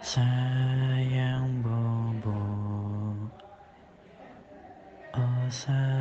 山羊伯伯，我山。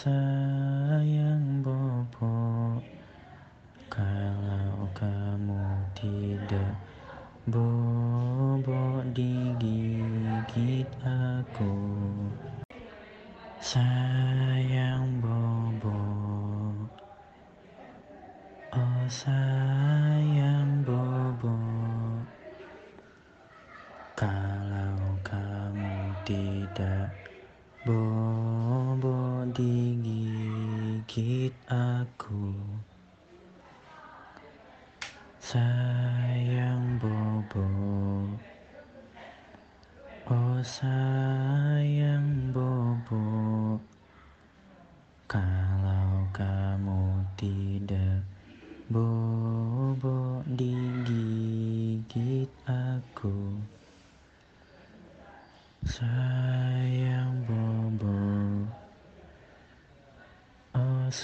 sayang bobo. Kalau kamu tidak bobo digigit aku. Sayang bobo. Oh sayang bobo. Kalau sakit aku. Sayang Bobo. Oh sayang Bobo. Kalau kamu tidak Bobo digigit aku. Sayang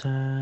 uh,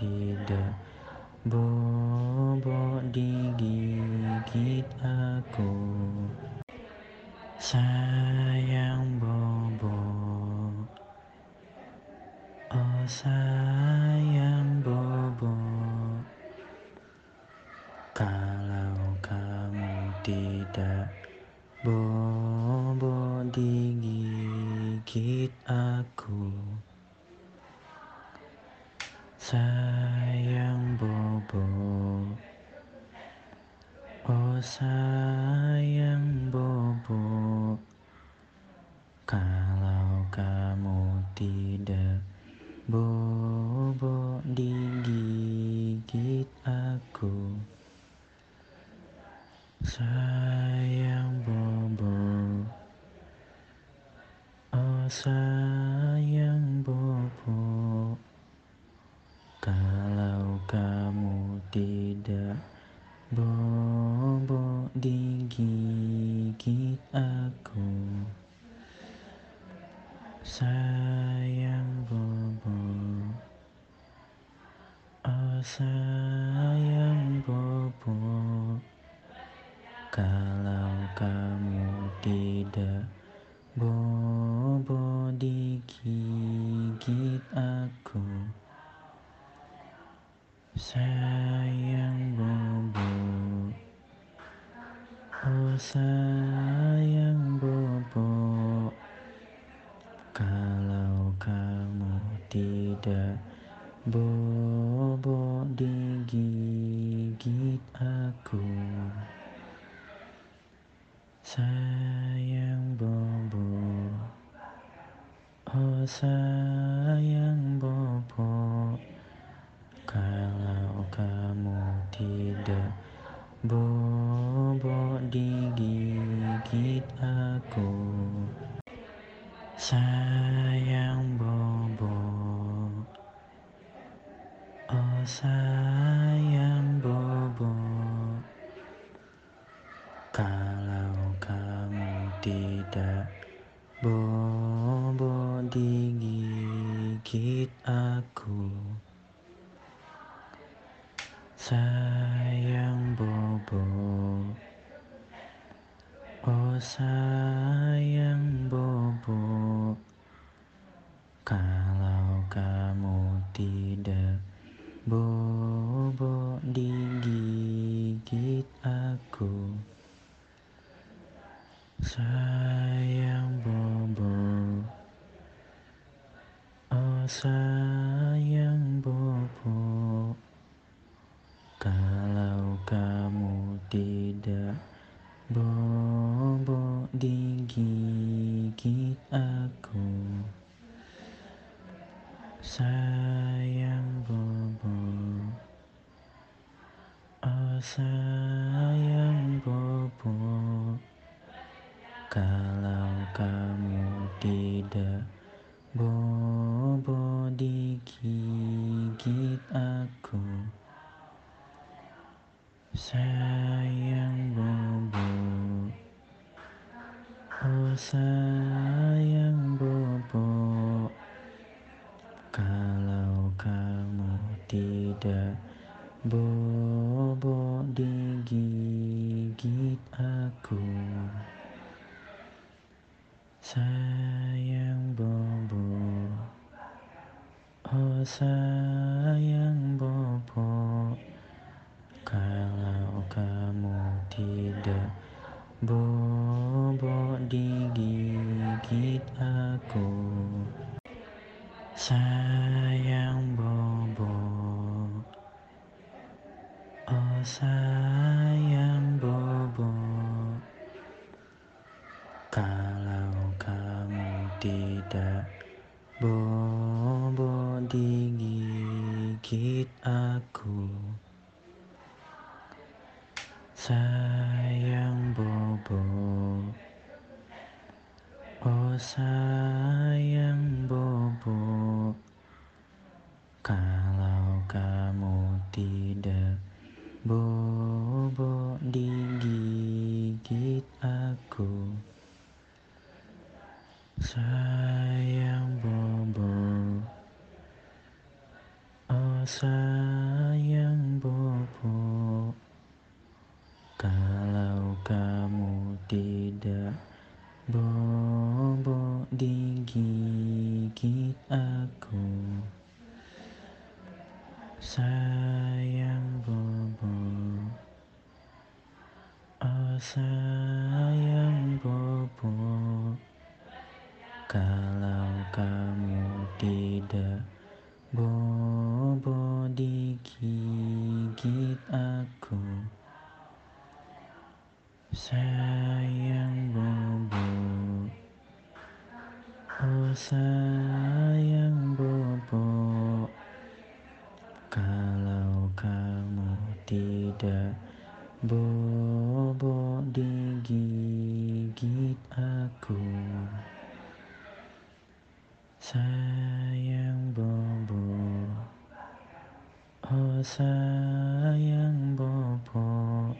tidak bobok digigit aku. Saya sayang bobo Kalau kamu tidak bobo digigit aku. Sayang Sayang bobo. Oh sayang bobo. Kalau kamu tidak bobo digigit aku. Sayang digigit aku. Sayang Bobo. Oh sayang Bobo.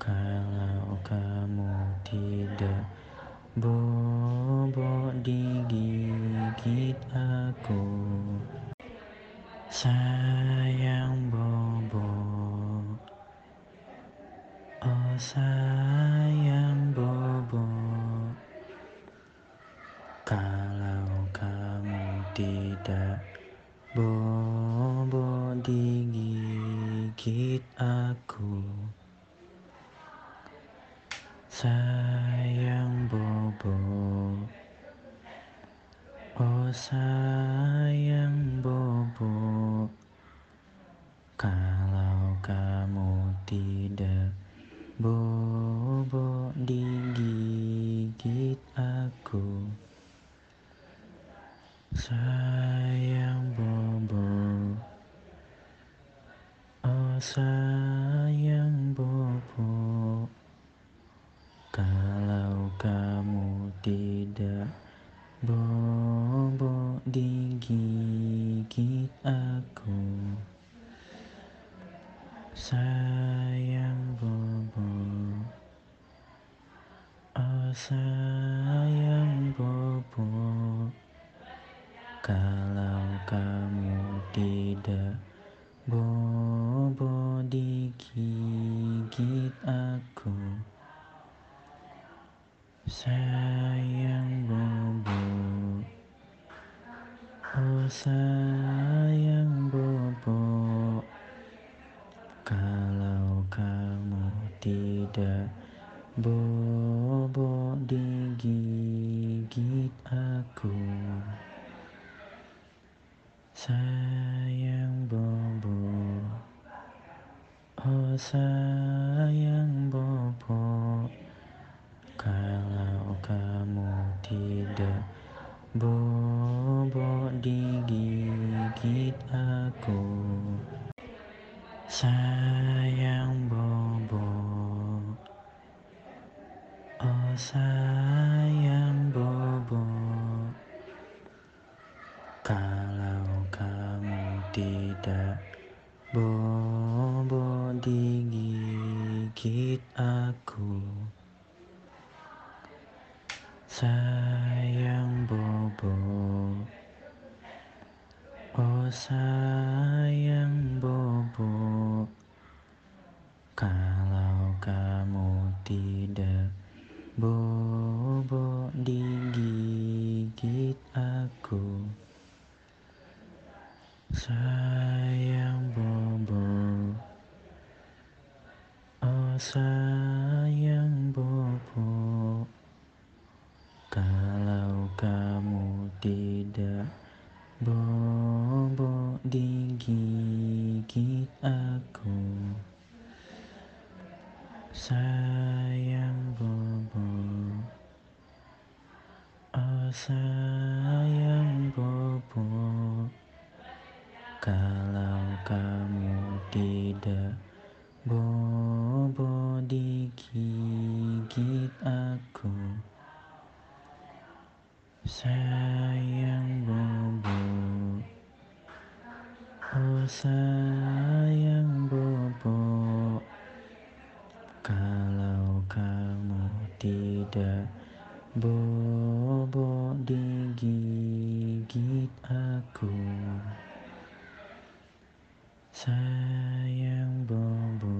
Kalau kamu tidak Bobo digigit aku. Sayang Bobo Oh sayang Bobo Kalau kamu tidak Bobo digigit aku. Sayang Bobo Oh sayang Bobo Kalau Bobo digigit aku. Sayang Bobo. Oh sayang Bobo. Kalau kamu tidak bobo digigit aku. Sayang sayang bobo Kalau kamu tidak bobo digigit aku. Sayang Bobo Oh sayang Bobo Kalau kamu tidak Bobo digigit aku. Sayang Bobo. Oh sayang Bobo. Kalau kamu tidak Bobo digigit aku. Sayang Bobo Oh sayang Bobo Kalau kamu tidak Bobo digigit aku. Sayang Bobo Oh sayang sayang bobo Oh sayang kamu tidak bobo digigit aku. Sayang bobo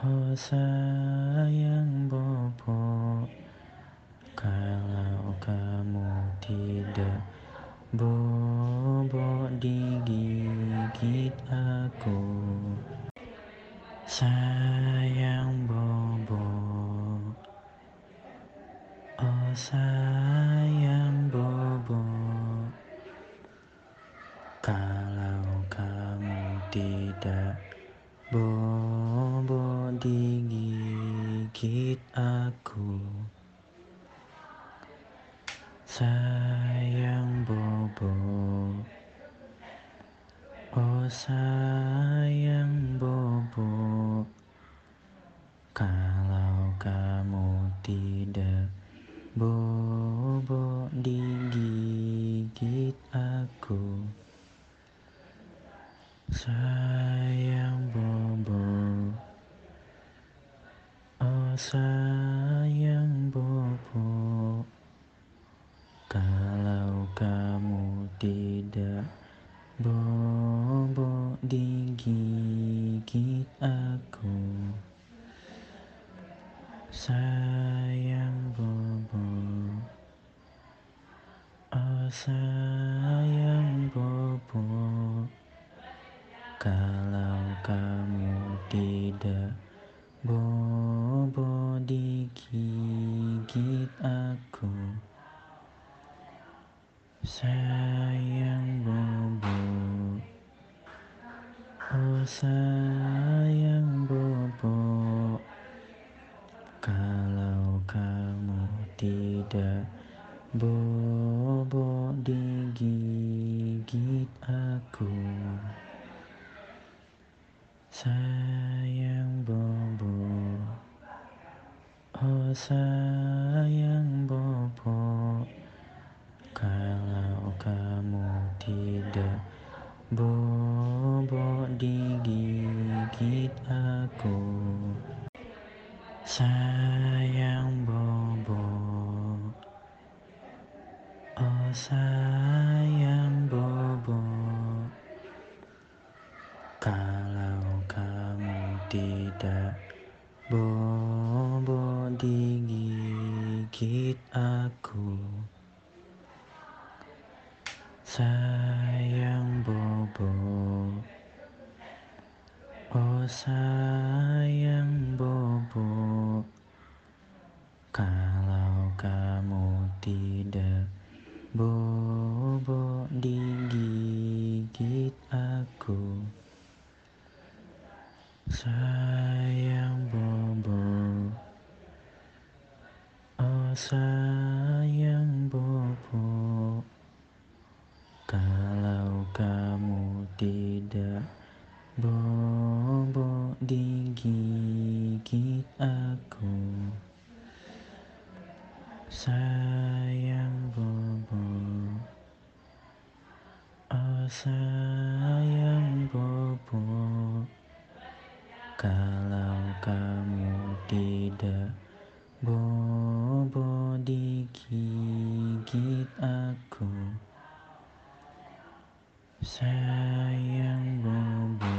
oh sayang bobo kalau kamu tidak bobo digigit aku. Sayang Oh sayang bobo Kalau kamu tidak bobo digigit aku Sayang Bobo.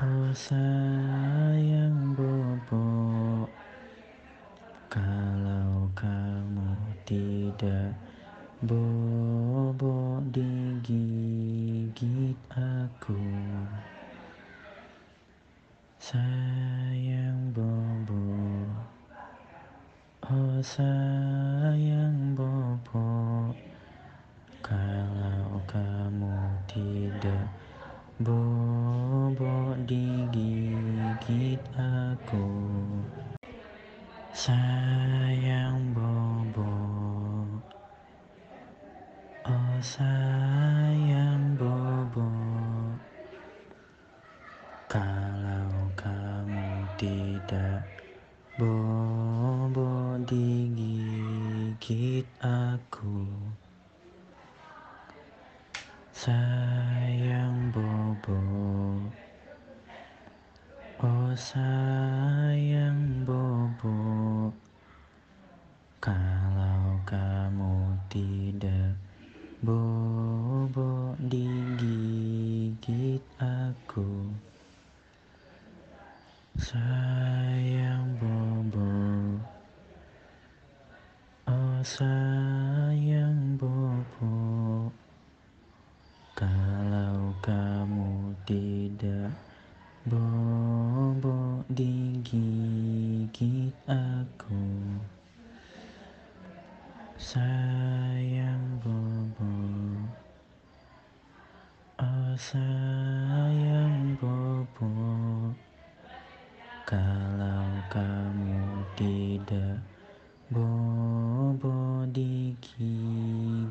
Oh sayang Bobo. Kalau kamu tidak Bobo digigit aku. Sayang Bobo. Oh sayang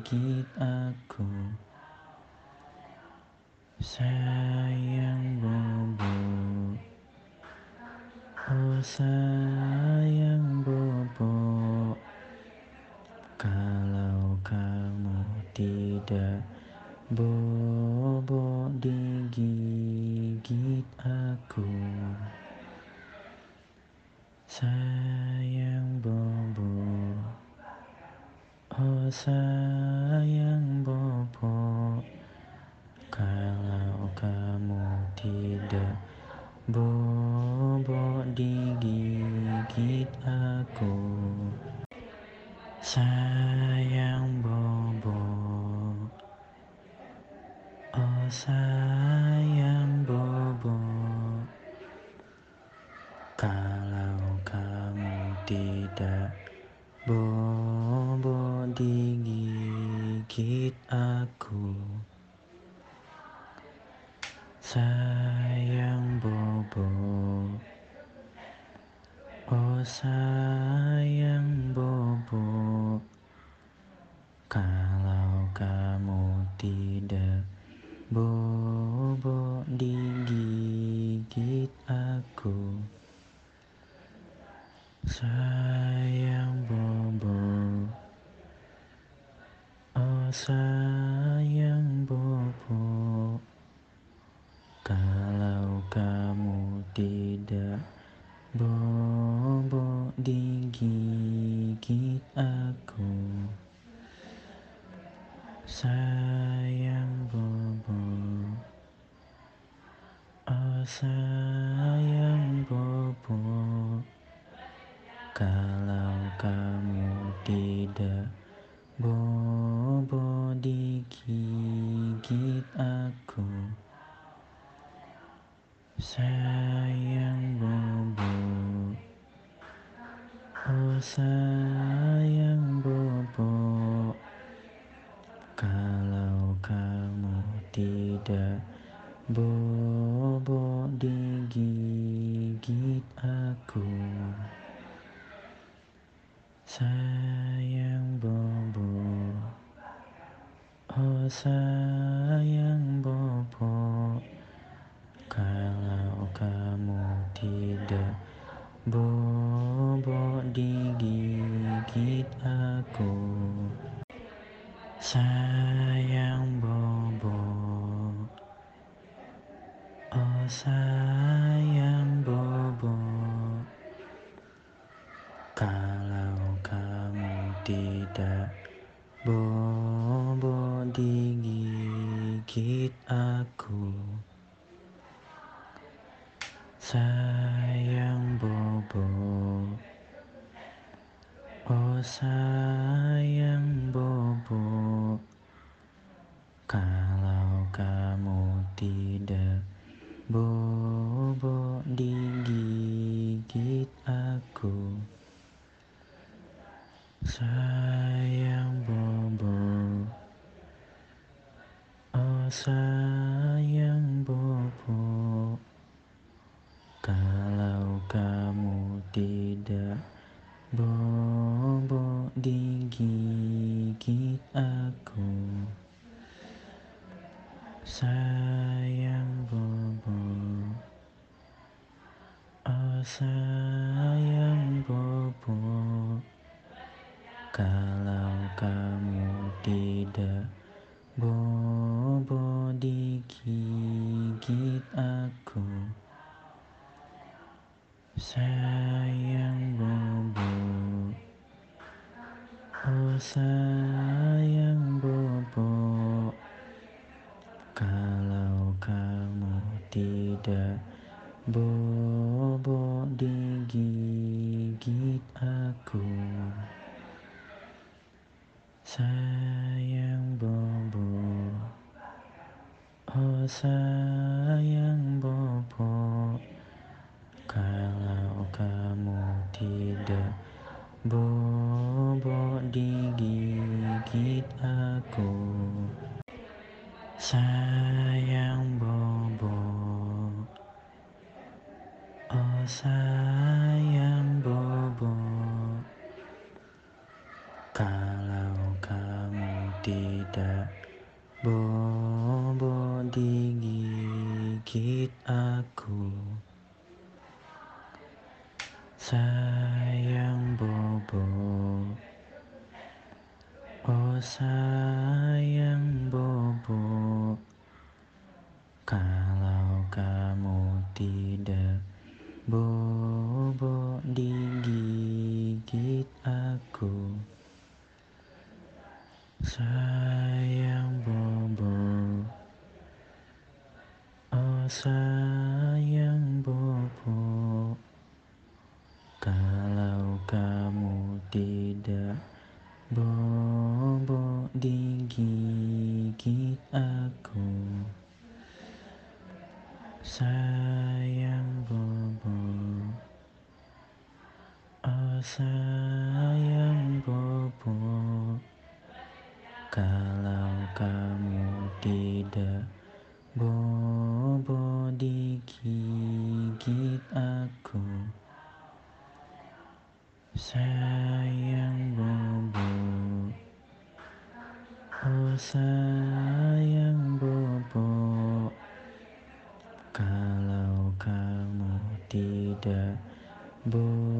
sakit aku. Saya Bobo digigit aku. Sayang Bobo. Oh sayang Bobo. Kalau kamu tidak Bobo digigit aku. Sayang Bobo Oh sayang Bobo Kalau kamu tidak Bobo digigit aku Sayang Bobo Oh sayang Kalau kamu tidak bobo digigit aku Sayang bobo. Oh sayang bobo. Kalau kamu tidak bobo digigit aku sayang bobo. Oh sayang bobo. Kalau kamu tidak bobo digigit aku. Sayang sayang bobo kalau kamu tidak bobo digigit aku sayang bobo oh sayang bobo kalau kamu tidak bobo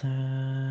inside.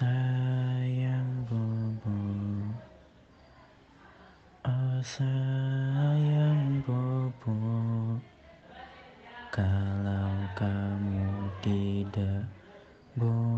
sayang bobo. Oh sayang bobo. Kalau kamu tidak bobo.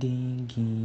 Ding, ding.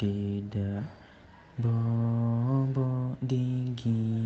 tidak. Bobo dingin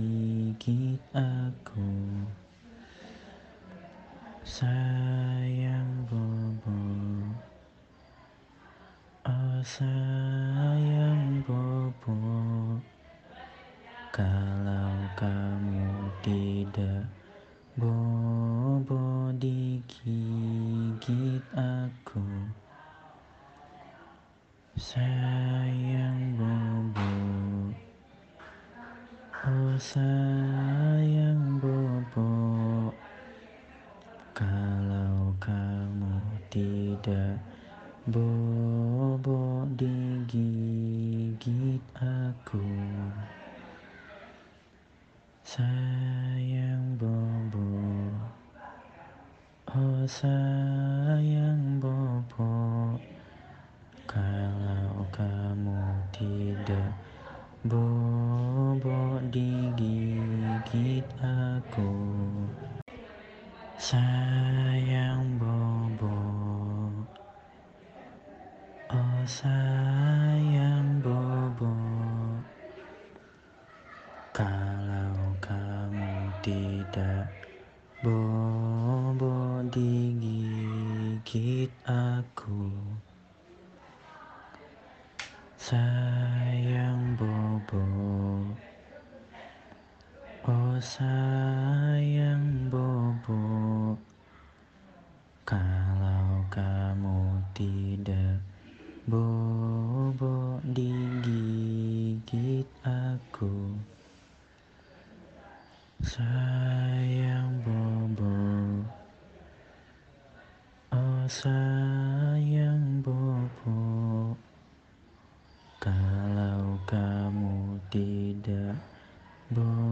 Да.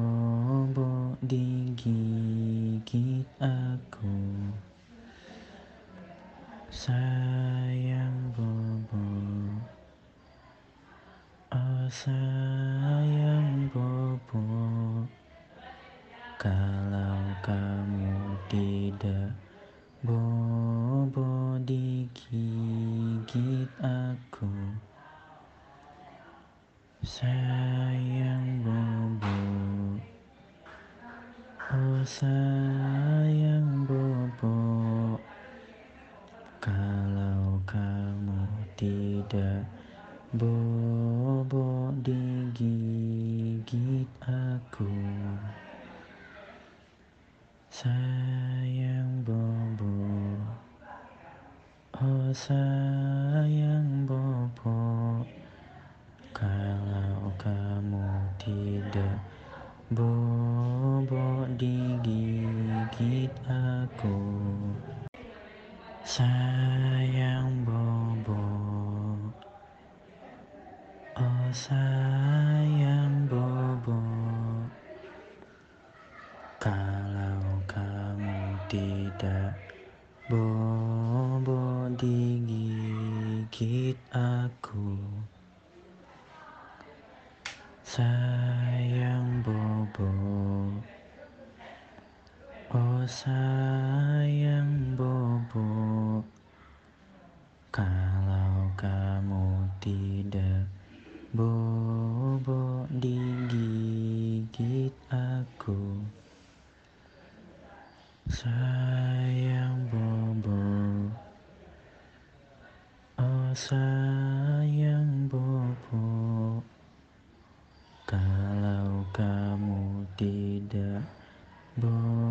sayang bobo Kalau kamu tidak bobo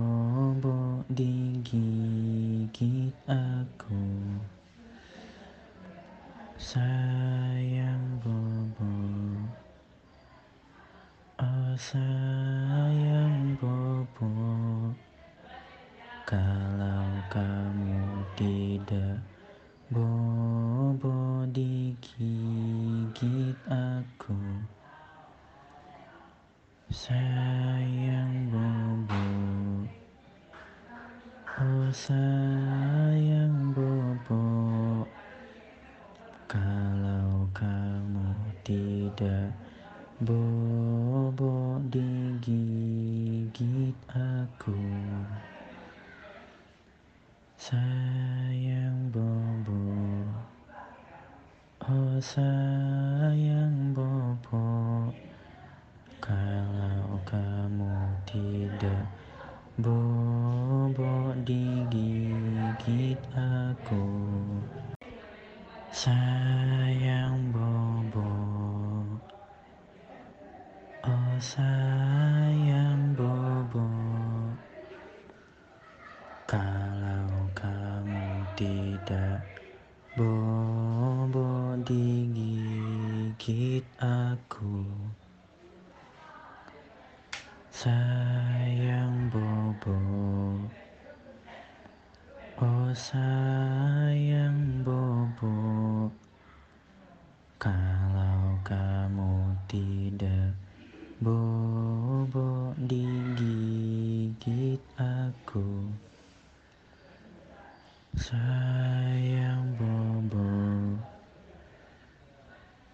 Sayang Bobo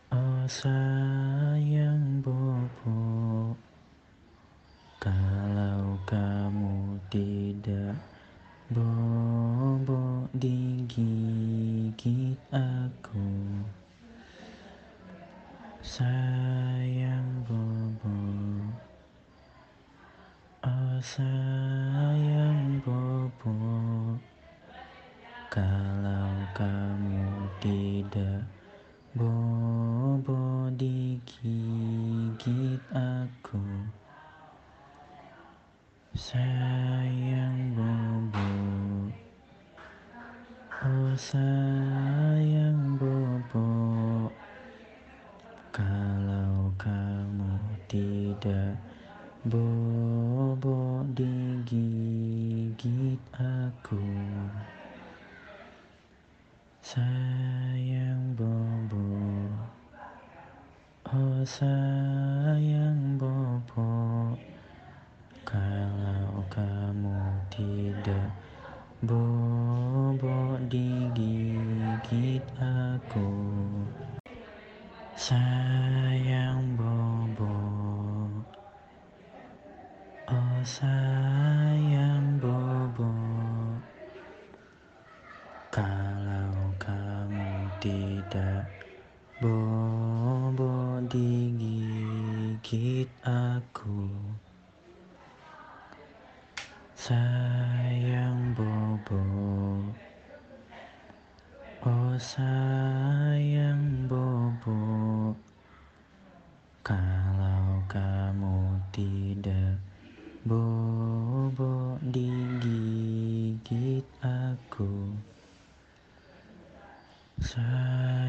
Oh sayang aku. Sayang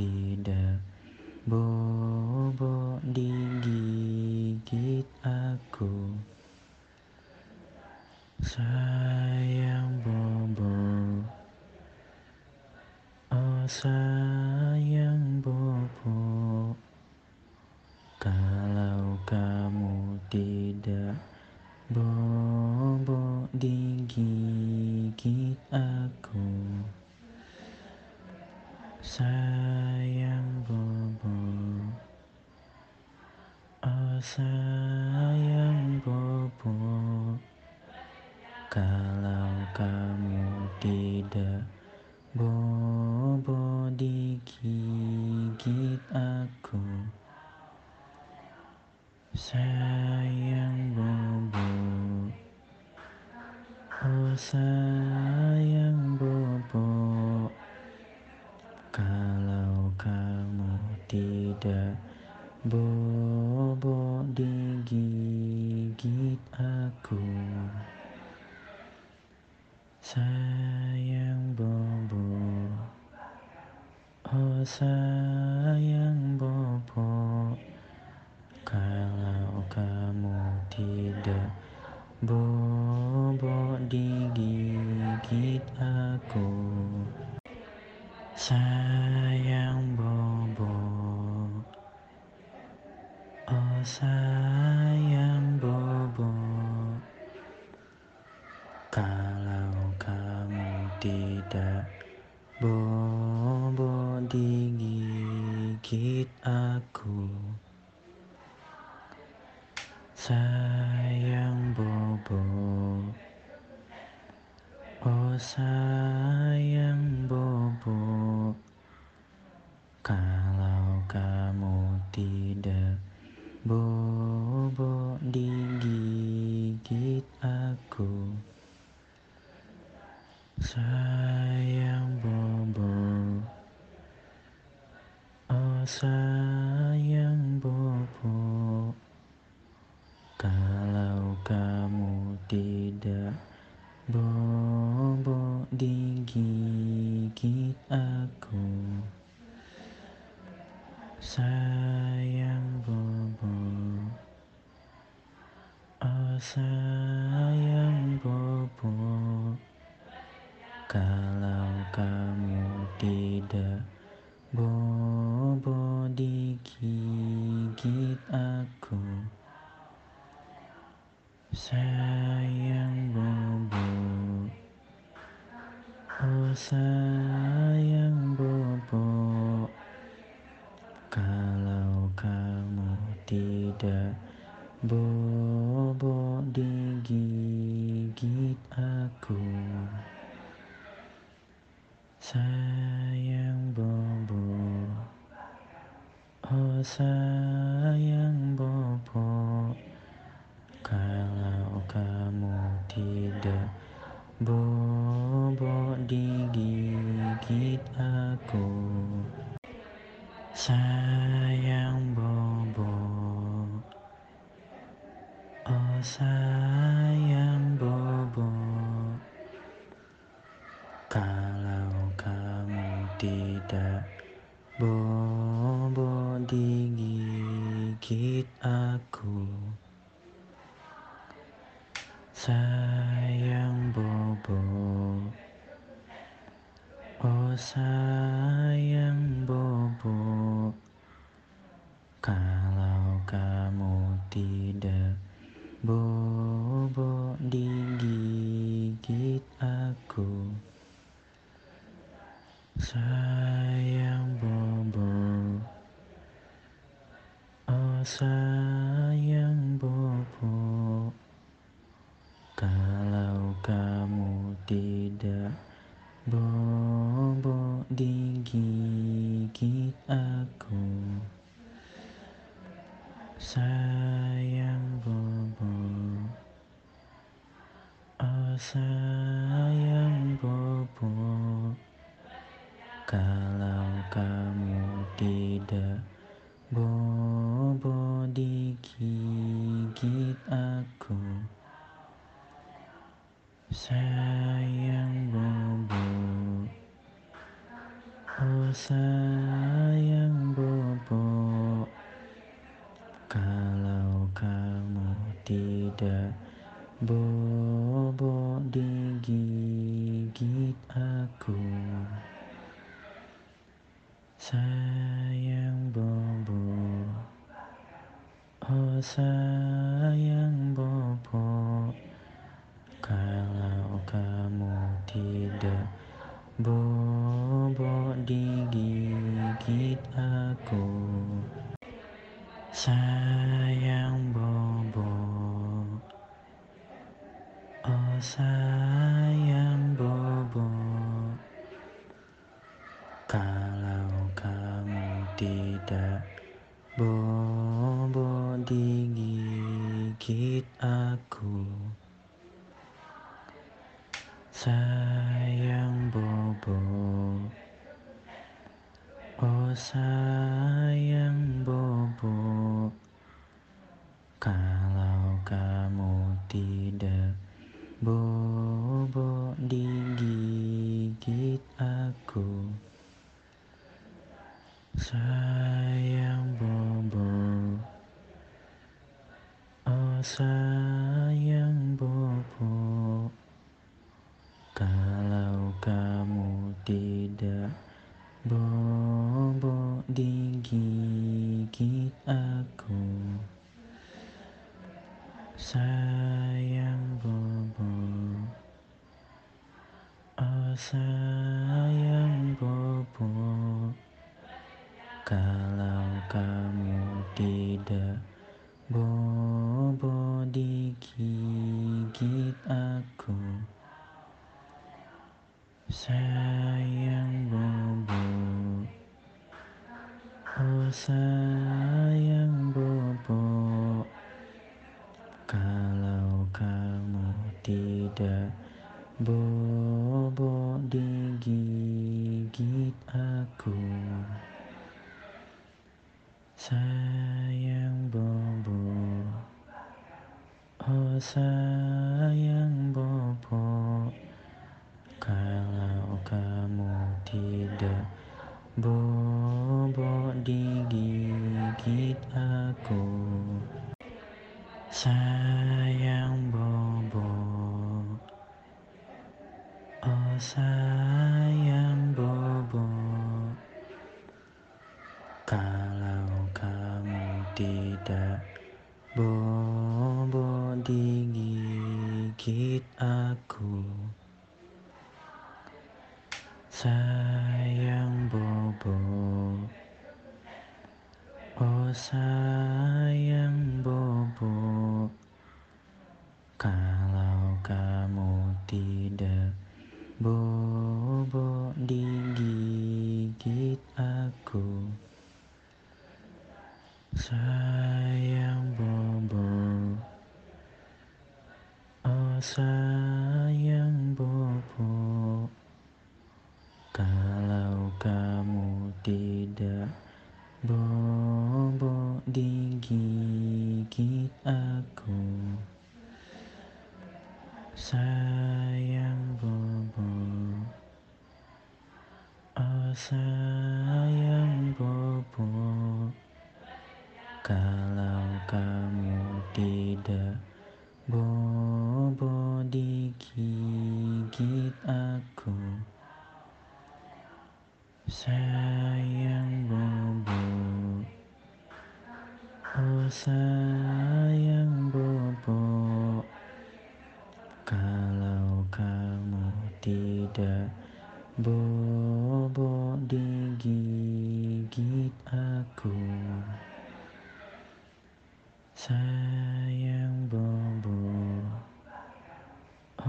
tidak bobo digigit aku. Kalau kamu tidak bobo digigit aku Sayang bobo Oh sayang bobo Kalau kamu tidak bobo sayang bobo. Sayang Bobo. Oh sayang aku. Sayang Bobo. Oh sayang Bobo. Kalau kamu tidak Bobo digigit aku. Sayang Bobo sayang Bobo Kalau kamu tidak Bobo digigit aku Sayang Bobo Oh sayang Bobo Kalau kamu tidak Bobo digigit aku. Sayang Bobo. Oh sayang Bobo. Kalau kamu tidak Bobo digigit aku. Sayang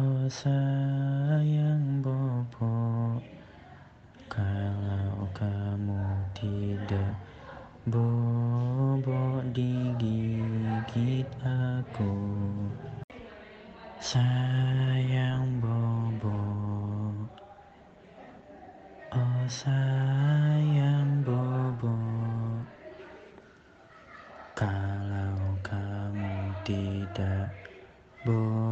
Oh, sayang bobo Kalau kamu tidak bobo digigit aku. Sayang bobo Oh sayang bobo Kalau kamu tidak bobo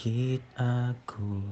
sakit aku.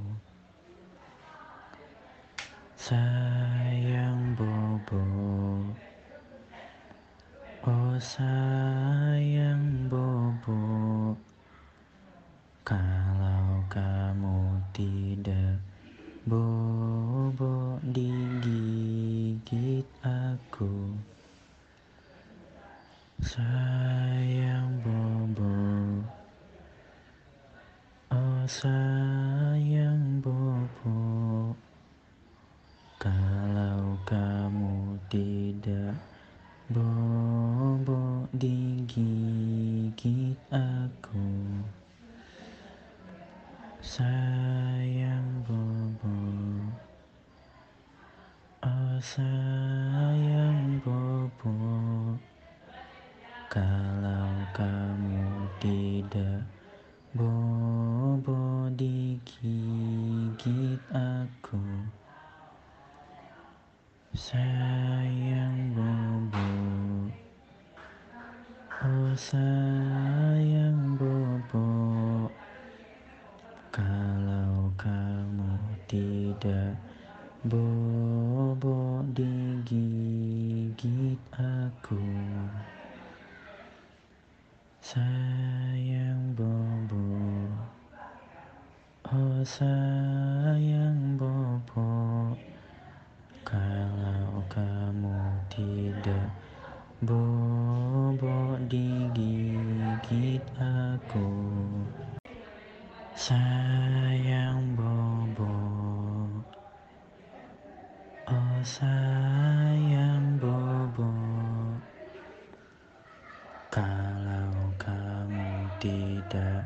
Kalau kamu tidak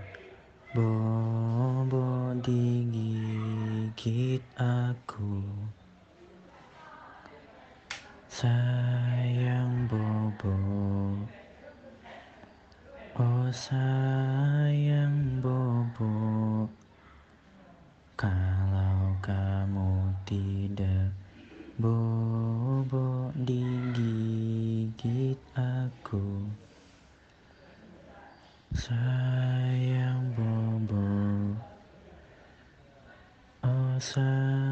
bobo digigit aku Sayang bobo. Oh sayang bobo. Kalau kamu tidak bobo digigit aku 太阳公公，阿三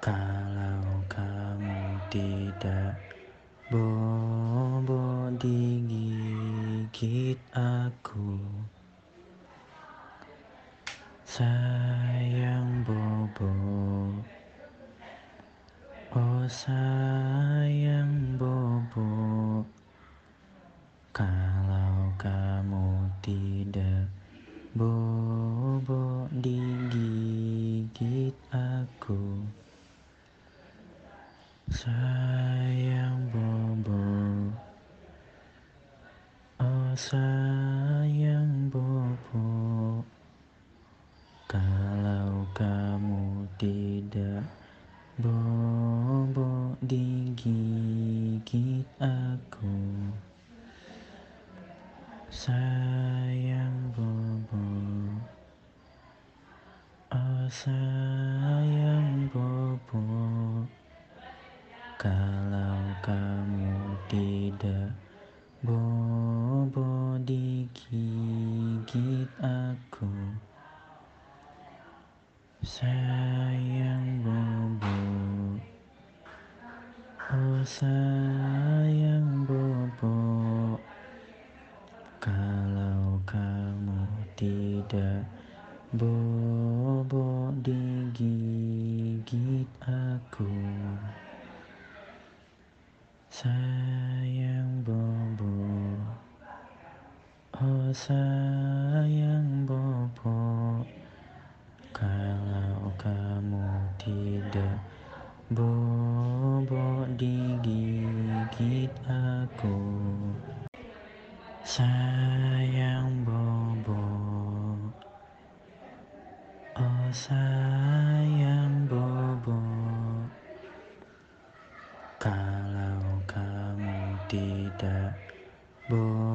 Kalau kamu tidak bobo digigit aku sayang bobo Kalau kamu tidak bobo